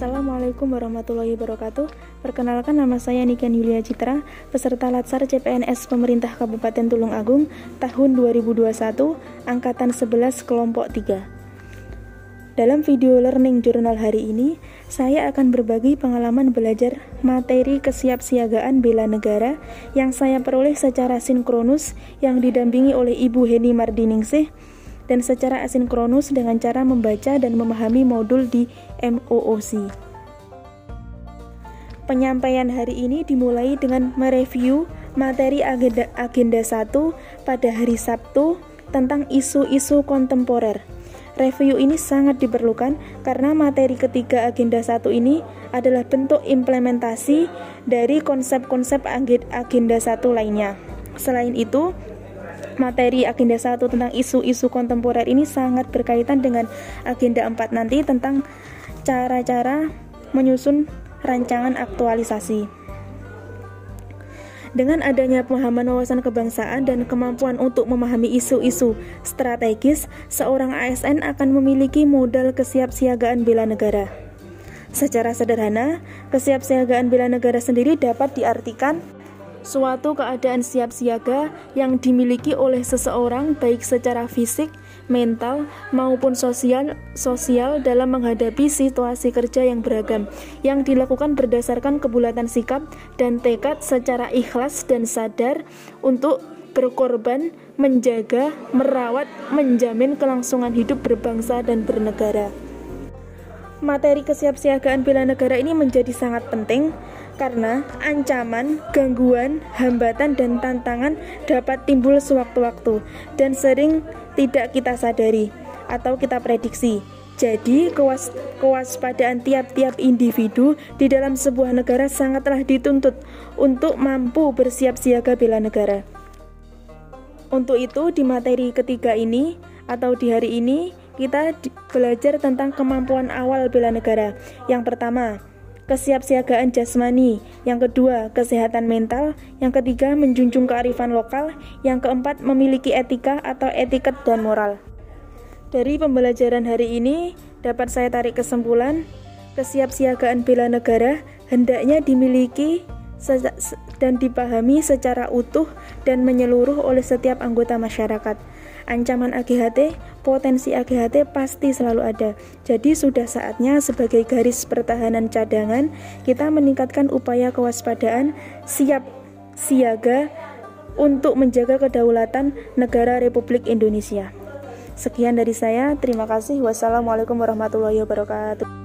Assalamualaikum warahmatullahi wabarakatuh. Perkenalkan nama saya Niken Yulia Citra, peserta Latsar CPNS Pemerintah Kabupaten Tulung Agung tahun 2021, angkatan 11 kelompok 3. Dalam video learning jurnal hari ini, saya akan berbagi pengalaman belajar materi kesiapsiagaan bela negara yang saya peroleh secara sinkronus yang didampingi oleh Ibu Heni Mardiningsih dan secara asinkronus dengan cara membaca dan memahami modul di MOOC. Penyampaian hari ini dimulai dengan mereview materi agenda, agenda 1 pada hari Sabtu tentang isu-isu kontemporer. Review ini sangat diperlukan karena materi ketiga agenda 1 ini adalah bentuk implementasi dari konsep-konsep agenda 1 lainnya. Selain itu, materi agenda 1 tentang isu-isu kontemporer ini sangat berkaitan dengan agenda 4 nanti tentang cara-cara menyusun rancangan aktualisasi. Dengan adanya pemahaman wawasan kebangsaan dan kemampuan untuk memahami isu-isu strategis, seorang ASN akan memiliki modal kesiapsiagaan bela negara. Secara sederhana, kesiapsiagaan bela negara sendiri dapat diartikan suatu keadaan siap siaga yang dimiliki oleh seseorang baik secara fisik, mental maupun sosial sosial dalam menghadapi situasi kerja yang beragam yang dilakukan berdasarkan kebulatan sikap dan tekad secara ikhlas dan sadar untuk berkorban, menjaga, merawat, menjamin kelangsungan hidup berbangsa dan bernegara. Materi kesiapsiagaan bela negara ini menjadi sangat penting karena ancaman, gangguan, hambatan, dan tantangan dapat timbul sewaktu-waktu dan sering tidak kita sadari atau kita prediksi. Jadi, kewas kewaspadaan tiap-tiap individu di dalam sebuah negara sangatlah dituntut untuk mampu bersiap siaga bela negara. Untuk itu, di materi ketiga ini atau di hari ini, kita belajar tentang kemampuan awal bela negara. Yang pertama, kesiapsiagaan jasmani, yang kedua, kesehatan mental, yang ketiga, menjunjung kearifan lokal, yang keempat, memiliki etika atau etiket dan moral. Dari pembelajaran hari ini, dapat saya tarik kesimpulan, kesiapsiagaan bela negara hendaknya dimiliki dan dipahami secara utuh dan menyeluruh oleh setiap anggota masyarakat. Ancaman AGHT, potensi AGHT pasti selalu ada. Jadi sudah saatnya sebagai garis pertahanan cadangan kita meningkatkan upaya kewaspadaan siap siaga untuk menjaga kedaulatan negara Republik Indonesia. Sekian dari saya, terima kasih. Wassalamualaikum warahmatullahi wabarakatuh.